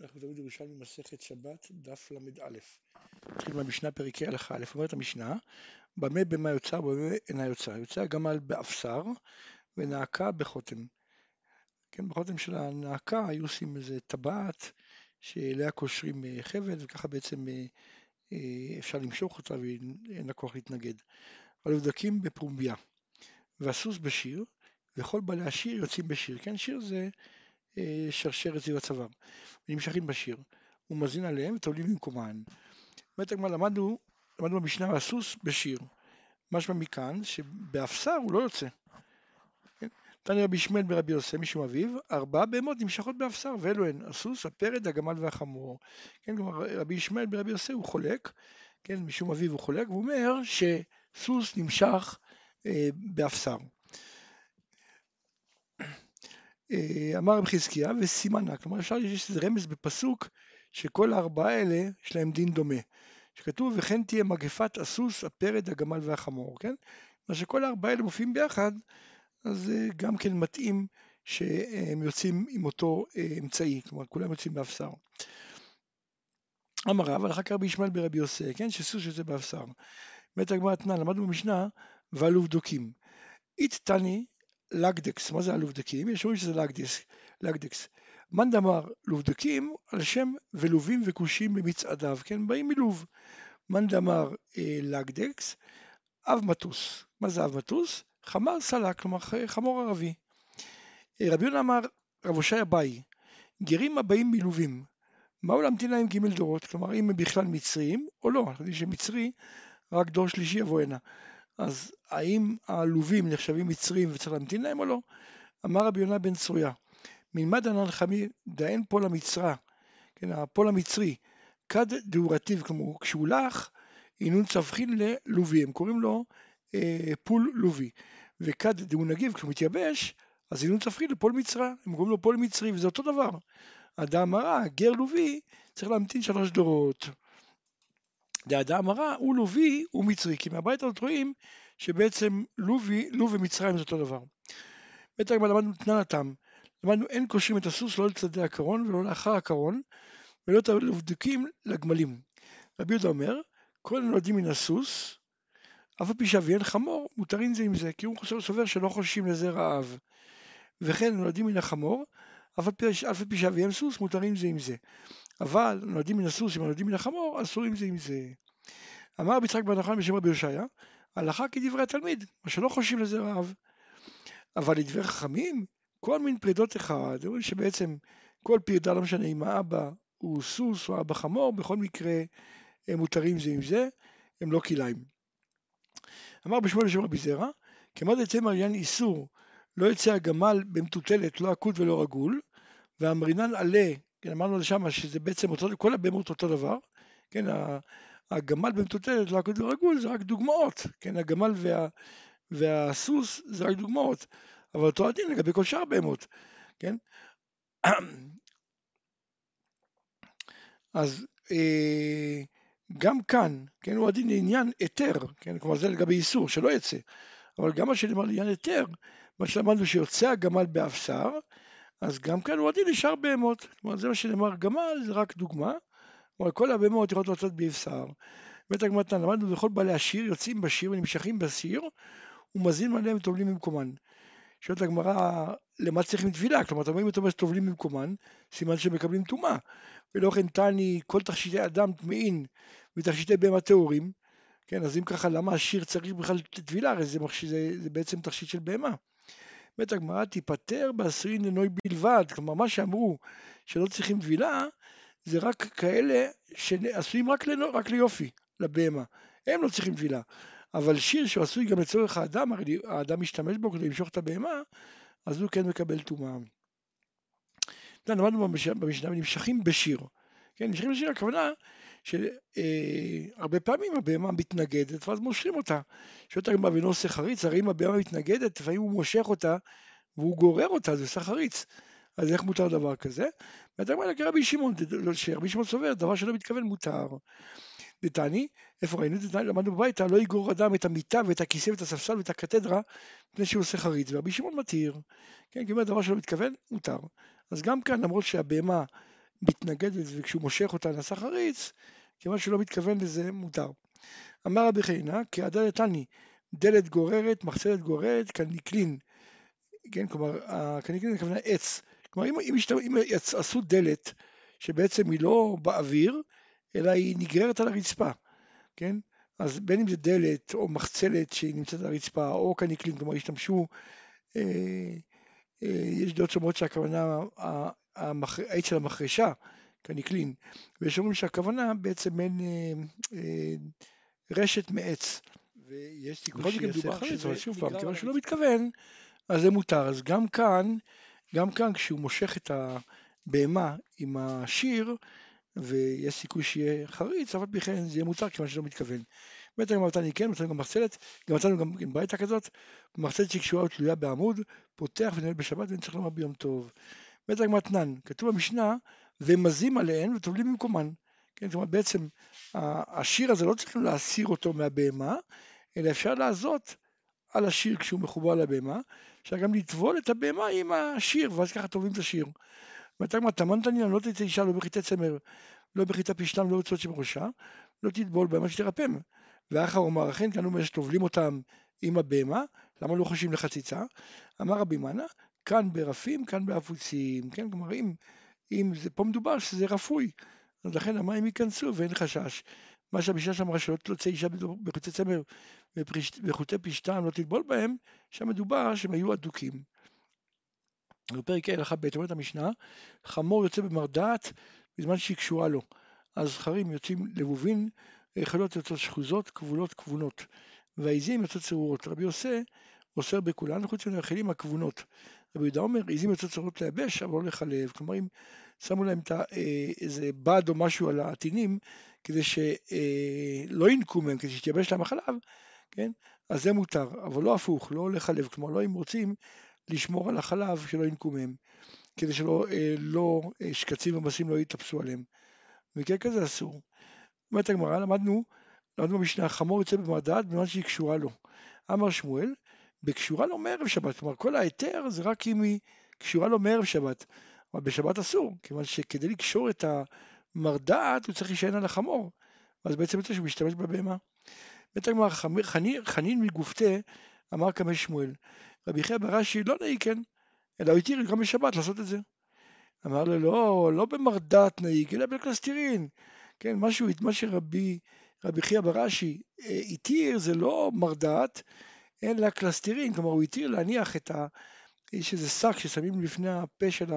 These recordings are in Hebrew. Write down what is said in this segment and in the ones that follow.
אנחנו תמיד ירושלמי מסכת שבת, דף ל"א. נתחיל מהמשנה פרקי הלכה א', אומרת המשנה, במה במה יוצא ובמה אינה יוצא. יוצא הגמל באפסר ונעקה בחותם. כן, בחותם של הנעקה היו עושים איזה טבעת שאליה קושרים אה, חבל וככה בעצם אה, אה, אפשר למשוך אותה ואין לה כוח להתנגד. אבל מבדקים בפרומביה. והסוס בשיר, וכל בעלי השיר יוצאים בשיר. כן, שיר זה שרשרת סביב הצוואר, ונמשכים בשיר, ומזין עליהם ותולים במקומן. באמת הגמרא למדנו, למדנו במשנה הסוס בשיר, משמע מכאן שבאפסר הוא לא יוצא. כן? תניא רבי ישמעאל ברבי יוסי משום אביו, ארבע בהמות נמשכות באפסר, ואלו הן הסוס, הפרד, הגמל והחמור. כן, כלומר רבי ישמעאל ברבי יוסי הוא חולק, כן, משום אביו הוא חולק, והוא אומר שסוס נמשך אה, באפסר. אה, אמר רב חזקיה וסימנה, כלומר אפשר יש איזה רמז בפסוק שכל הארבעה האלה יש להם דין דומה. שכתוב וכן תהיה מגפת הסוס, הפרד, הגמל והחמור, כן? מה שכל הארבעה האלה מופיעים ביחד, אז זה גם כן מתאים שהם יוצאים עם אותו אה, אמצעי, כלומר כולם יוצאים באפסר. אמר רב, הלכה כרבי ישמעאל ברבי יוסי, כן? שסוס יוצא באפסר. באמת הגמרא תנא, למדנו במשנה, ועלוב דוקים. אית תני לגדקס, מה זה הלובדקים? יש אומרים שזה לגדקס, לגדקס. מאן דאמר לובדקים על שם ולובים וכושים במצעדיו, כן? באים מלוב. מאן דאמר אה, לגדקס, אב מטוס. מה זה אב מטוס? חמר סלק, כלומר חמור ערבי. אה, רבי יונה אמר, רב הושעיה באי, גרים הבאים מלווים. מהו להמתין להם ג' דורות? כלומר, אם הם בכלל מצרים או לא, אנחנו יודעים שמצרי, רק דור שלישי יבוא הנה. אז האם העלובים נחשבים מצרים וצריך להמתין להם או לא? אמר רבי יונה בוצרייה, מן מה דאנן חמיי הדין פול המצרה, כן, הפול המצרי, כד דהוא רטיב, כלומר כשהוא לח, אינון צווחין ליה לובי, הם קוראים לו אה, פול לובי, וכד דהוא נגיב, כשהוא מתייבש, אז אינון צווחין ליה פול מצרה, הם קוראים לו פול מצרי, וזה אותו דבר. הדא אמרה, גר לובי, צריך להמתין שלוש דורות. דאדם הרע הוא לובי הוא מצרי, כי מהבית הזאת רואים שבעצם לובי, לוב ומצרים זה אותו דבר. בית הגמרא למדנו תנן התם, למדנו אין קושרים את הסוס לא לצדי הקרון ולא לאחר הקרון ולא את הלובדקים לגמלים. רבי יהודה אומר, כל הנולדים מן הסוס, אף על פי שאביהן חמור, מותרים זה עם זה, כי הוא חושב סובר שלא חוששים לזה רעב. וכן נולדים מן החמור, אף על פי שאביהם סוס, מותרים זה עם זה. אבל נולדים מן הסוס ונולדים מן החמור, אסורים זה עם זה. אמר רבי יצחק בר נחמן בשם רבי יושעיה, הלכה כדברי התלמיד, מה שלא חושבים לזה רב. אבל לדברי חכמים, כל מין פרידות אחד, אומרים שבעצם כל פרידה, לא משנה אם האבא הוא סוס או אבא חמור, בכל מקרה הם מותרים זה עם זה, הם לא כליים. אמר בשמואל בשם רבי זרע, כמעט יצא מריין איסור, לא יצא הגמל במטוטלת, לא עקוד ולא רגול, והמרינן עלה כן, אמרנו לשם שזה בעצם אותו, כל הבהמות אותו דבר, כן, הגמל במטוטלת, לא הכדור רגול, זה רק דוגמאות, כן, הגמל וה, והסוס זה רק דוגמאות, אבל אותו הדין לגבי כל שאר הבהמות, כן. אז אה, גם כאן, כן, הוא הדין לעניין היתר, כן, כלומר זה לגבי איסור, שלא יצא, אבל גם מה שנאמר לעניין היתר, מה שלמדנו שיוצא הגמל באפסר, אז גם כאן הוא הדין נשאר בהמות. כלומר, זה מה שנאמר גמל, זה רק דוגמה. כלומר, כל הבהמות יכולות לצאת בבשר. בית הגמתן, למדנו וכל בעלי השיר יוצאים בשיר ונמשכים בסיר, ומזין עליהם וטובלים במקומן. שואלת הגמרא, למה צריכים טבילה? כלומר, אתה אומר אם אתה אומר שטובלים במקומן, סימן שמקבלים טומאה. ולא כן תני כל תכשיטי אדם טמאין ותכשיטי בהמה טהורים. כן, אז אם ככה, למה השיר צריך בכלל טבילה? הרי זה, זה, זה בעצם תכשיט של בהמה. אומרת הגמרא תיפטר בעשרין לנוי בלבד, כלומר מה שאמרו שלא צריכים טבילה זה רק כאלה שעשויים רק, לנו, רק ליופי, לבהמה, הם לא צריכים טבילה, אבל שיר שעשוי גם לצורך האדם, הרי האדם משתמש בו כדי למשוך את הבהמה, אז הוא כן מקבל טומאה. למדנו במשנה ונמשכים בשיר, כן, נמשכים בשיר הכוונה שהרבה אה, פעמים הבהמה מתנגדת ואז מושכים אותה. שואלת הגמרא ונושא חריץ, הרי אם הבהמה מתנגדת, לפעמים הוא מושך אותה והוא גורר אותה, זה עושה חריץ. אז איך מותר דבר כזה? ואתה אומר כרבי שמעון, לא, שרבי שמעון סובר, דבר שלא מתכוון מותר. דתני, איפה ראינו? דתני, למדנו בביתה, לא יגרור אדם את המיטה ואת הכיסא ואת הספסל ואת הקתדרה מפני שהוא עושה חריץ, ורבי שמעון מתיר. כן, כי אומר דבר שלא מתכוון, מותר. אז גם כאן, למרות שהבהמה מתנגדת וכשהוא מושך אותה נעשה חריץ, כיוון שהוא לא מתכוון לזה מותר. אמר רבי חיינה, כי הדלת תני, דלת גוררת, מחצלת גוררת, קניקלין, כן, כלומר, קניקלין הכוונה עץ, כלומר אם, אם, ישת, אם עשו דלת שבעצם היא לא באוויר, אלא היא נגררת על הרצפה, כן, אז בין אם זה דלת או מחצלת שהיא נמצאת על הרצפה, או קניקלין, כלומר השתמשו, אה, אה, יש דעות שאומרות שהכוונה, העץ של המחרשה, קניקלין, ויש אומרים שהכוונה בעצם אין אה, אה, רשת מעץ. ויש סיכוי שיעשה חריץ, אבל שוב פעם, כיוון שהוא לא מתכוון, אז זה מותר. אז גם כאן, גם כאן כשהוא מושך את הבהמה עם השיר, ויש סיכוי שיהיה חריץ, אבל בכן זה יהיה מותר כיוון שלא מתכוון. באמת גם מתני כן, מצאנו גם מחצלת, גם מצאנו גם ברייתא כזאת, מחצלת שקשורה ותלויה בעמוד, פותח ונהל בשבת ואין צריך לומר ביום טוב. באמת גם מתנן, כתוב במשנה, ומזים עליהן וטובלים במקומן. כן, זאת אומרת בעצם השיר הזה לא צריכים להסיר אותו מהבהמה, אלא אפשר לעזות על השיר כשהוא מחובר לבהמה, אפשר גם לטבול את הבהמה עם השיר, ואז ככה טובלים את השיר. ותגמר תמן תנינן לא תצא אישה לא בחיטי צמר, לא בחיטה פשתם, לא יוצאות שבראשה, לא תטבול בהמה שתרפם. ואחר אומר, אכן כאן אומר שטובלים אותם עם הבהמה, למה לא חושבים לחציצה? אמר רבי מנה, כאן ברפים, כאן באפוצים, כן, כלומר אם, אם זה, פה מדובר שזה רפוי, אז לכן המים ייכנסו ואין חשש. מה שהמשנה שם אמרה שלא תוצא אישה בחוצי צמר וחוטי פשתן לא תטבול בהם, שם מדובר שהם היו אדוקים. בפרק ה' הלכה ב' אומרת המשנה, חמור יוצא במרדעת בזמן שהיא קשורה לו. הזכרים יוצאים לבובין, חלות יוצאות שחוזות, כבולות כבונות, והעיזים יוצאות צרורות. רבי יוסי אוסר בכולן, חוץ מן הכלים הכבונות. רבי יהודה אומר, עיזים יוצאות לייבש, אבל לא לחלב. כלומר, אם שמו להם אה, איזה בד או משהו על העטינים, כדי שלא אה, ינקו מהם, כדי שיתייבש להם החלב, כן? אז זה מותר, אבל לא הפוך, לא לחלב, כלומר לא אם רוצים לשמור על החלב שלא ינקו מהם, כדי שלא אה, לא, שקצים ומסים לא יתאפסו עליהם. במקרה כזה אסור. אומרת הגמרא, למדנו, למדנו במשנה, חמור יוצא במרדעת בזמן שהיא קשורה לו. אמר שמואל, בקשורה לו מערב שבת, כלומר כל ההיתר זה רק אם היא קשורה לו מערב שבת. אבל בשבת אסור, כיוון שכדי לקשור את המרדעת הוא צריך להישען על החמור, אז בעצם יוצא שהוא משתמש בבהמה. בית הגמרא חנין מגופתה אמר קמא שמואל, רבי חייא ברש"י לא נהיג כן, אלא הוא התיר גם בשבת לעשות את זה. אמר לו לא, לא במרדעת נהיג, אלא בקלסטירין. כן, משהו, מה שרבי רבי חייא ברש"י אה, התיר זה לא מרדעת, אלא קלסטירין, כלומר הוא התיר להניח את ה... יש איזה שק ששמים לפני הפה של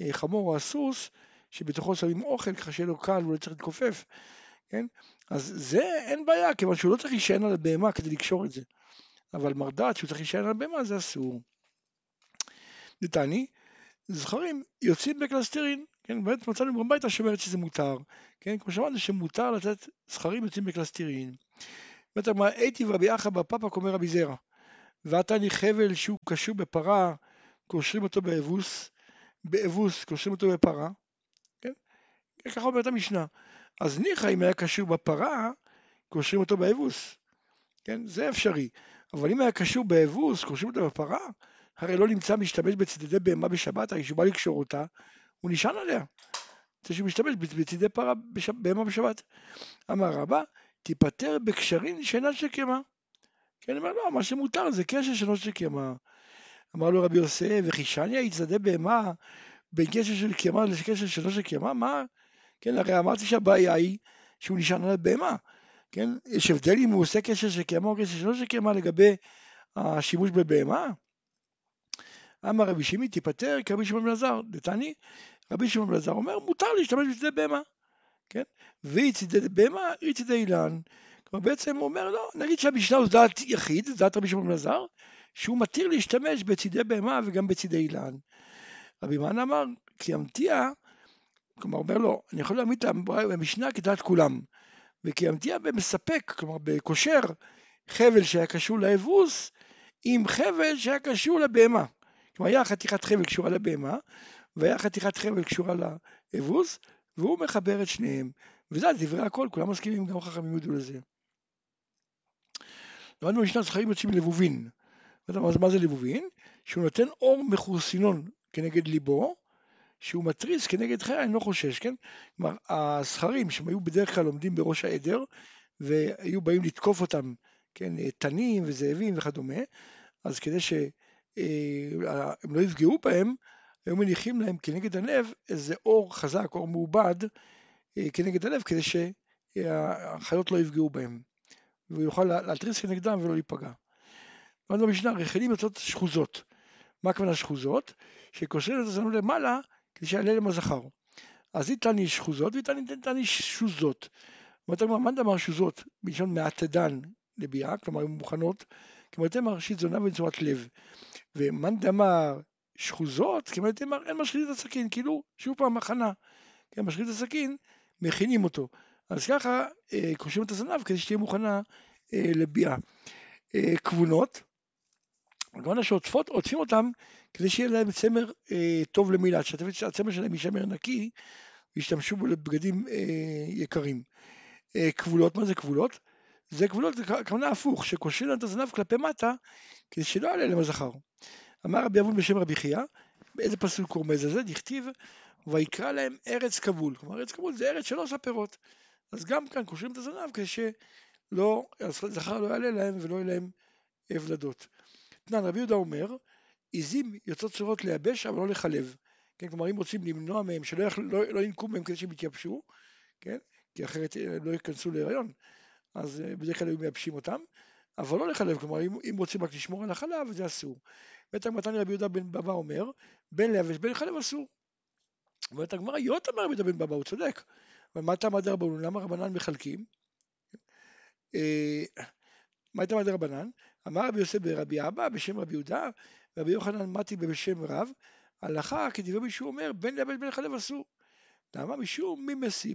החמור או הסוס, שבתוכו שמים אוכל ככה שיהיה לו קל והוא לא צריך להתכופף, כן? אז זה אין בעיה, כיוון שהוא לא צריך להישען על הבהמה כדי לקשור את זה. אבל מרדעת שהוא צריך להישען על הבהמה זה אסור. דתני, זכרים יוצאים בקלסטרין, כן, באמת מצאנו גם ברייתא שאומרת שזה מותר, כן, כמו שאמרנו שמותר לתת זכרים יוצאים בקלסטרין. באמת אמרה, הייתי ורבי אחא בר פפא קומי רבי זעירא. ועתני חבל שהוא קשור בפרה, קושרים אותו באבוס, באבוס קושרים אותו בפרה, כן? ככה אומרת המשנה. אז ניחא אם היה קשור בפרה, קושרים אותו באבוס, כן? זה אפשרי. אבל אם היה קשור באבוס, קושרים אותו בפרה, הרי לא נמצא משתמש בצדדי בהמה בשבת, הרי שהוא בא לקשור אותה, הוא נשען עליה. זה שהוא משתמש בצדדי פרה בהמה בשבת. אמר רבא, תיפטר בקשרים שאינן של קמה. כן, אומר, לא, מה שמותר זה קשר של נושא קמה. אמר לו רבי יוסף, וחישניה יצדדי בהמה בין קשר של קמה לקשר של נושא קמה? מה? כן, הרי אמרתי שהבעיה היא שהוא נשען על הבהמה. כן, יש הבדל אם הוא עושה קשר של קמה או קשר של נושא קמה לגבי השימוש בבהמה? אמר רבי שמעי תיפטר כרבי שמעון בן עזר, דתני, רבי שמעון בן עזר אומר מותר להשתמש בצדי בהמה, כן? והיא צדי בהמה, היא צדי אילן, כלומר בעצם הוא אומר לא, נגיד שהמשנה הוא דעת יחיד, דעת רבי שמעון בן עזר, שהוא מתיר להשתמש בצידי בהמה וגם בצידי אילן. רבי מן אמר, כי המתיע, כלומר אומר לו, אני יכול להעמיד את המשנה כדעת כולם, וכי המתיע במספק, כלומר בקושר, חבל שהיה קשור לאבוס, עם חבל שהיה קשור לבהמה. כלומר היה חתיכת חבל קשורה לבהמה, והיה חתיכת חבל קשורה לאבוס, והוא מחבר את שניהם. וזה דברי הכל, כולם מסכימים, גם חכמים יודו לזה. למדנו במשנה זכרים יוצאים מלבובין. מה זה לבובין? שהוא נותן אור מחורסינון כנגד ליבו, שהוא מתריס כנגד חיי אינו חושש, כן? כלומר, הזכרים שהם היו בדרך כלל עומדים בראש העדר, והיו באים לתקוף אותם, כן, תנים וזאבים וכדומה, אז כדי שהם אה, לא יפגעו בהם, היו מניחים להם כנגד הלב איזה אור חזק, אור מעובד, אה, כנגד הלב, כדי שהחיות לא יפגעו בהם, והוא יוכל להתריס כנגדם ולא להיפגע. למדנו במשנה, רחלים יוצאות שחוזות. מה הכוונה שחוזות? שקושרים את הזנב למעלה כדי שיעלה להם הזכר. אז היא תני שחוזות והיא תני שוזות. אומרת מאן דאמר שוזות בלשון מעתדן לביאה, כלומר הן מוכנות, כלומר תאמר ראשית זונה בצורת לב. ומאן דאמר שחוזות, כלומר תאמר אין משחית את הסכין, כאילו שוב פעם הכנה. כן, משחית את הסכין, מכינים אותו. אז ככה אה, קושרים את הזנב כדי שתהיה מוכנה אה, לביאה. אה, כבונות, הכוונה שעוטפות, עוטפים אותם כדי שיהיה להם צמר אה, טוב למילה, שהצמר שלהם יישמר נקי וישתמשו בו לבגדים אה, יקרים. אה, כבולות, מה זה כבולות? זה כבולות, זה כוונה הפוך, שקושרים להם את הזנב כלפי מטה כדי שלא יעלה להם הזכר. אמר רבי אבון בשם רבי חייא, באיזה פסוק רומז לזה? דכתיב ויקרא להם ארץ כבול. כלומר ארץ כבול זה ארץ שלא עושה פירות. אז גם כאן קושרים את הזנב כדי שלא, הזכר לא יעלה להם ולא יהיה להם ולדות. תנן רבי יהודה אומר, עיזים יוצאות צורות לייבש אבל לא לחלב. כן, כלומר אם רוצים למנוע מהם שלא לא, לא ינקו מהם כדי שהם יתייבשו, כן, כי אחרת אה, לא ייכנסו להיריון, אז אה, בדרך כלל היו מייבשים אותם, אבל לא לחלב, כלומר אם, אם רוצים רק לשמור על החלב זה אסור. בית הגמתני רבי יהודה בן בבא אומר, בין לייבש בין לחלב אסור. אומרת הגמרא, יוטה אמר רבי יהודה בן בבא, הוא צודק. אבל מה טעם? למה רבנן מחלקים? אה, מה הייתה רבנן? אמר רבי יוסף ברבי אבא בשם רבי יהודה, רבי יוחנן מתי בשם רב, הלכה כדברי מישהו אומר בין לאבד בין לחלב אסור. למה? משום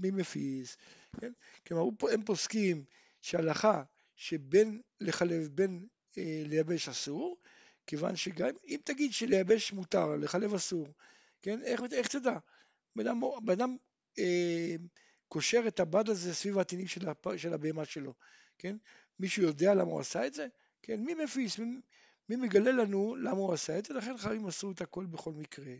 מי מפיס. כן? כלומר הם פוסקים שהלכה שבין לחלב בין אה, לייבש אסור, כיוון שגם אם תגיד שלייבש מותר, לחלב אסור, כן? איך, איך תדע? בן אדם אה, קושר את הבד הזה סביב העטינים של, של הבהמה שלו, כן? מישהו יודע למה הוא עשה את זה? כן, מי מפיס? מי, מי מגלה לנו למה הוא עשה את זה? לכן חייבים עשו את הכל בכל מקרה.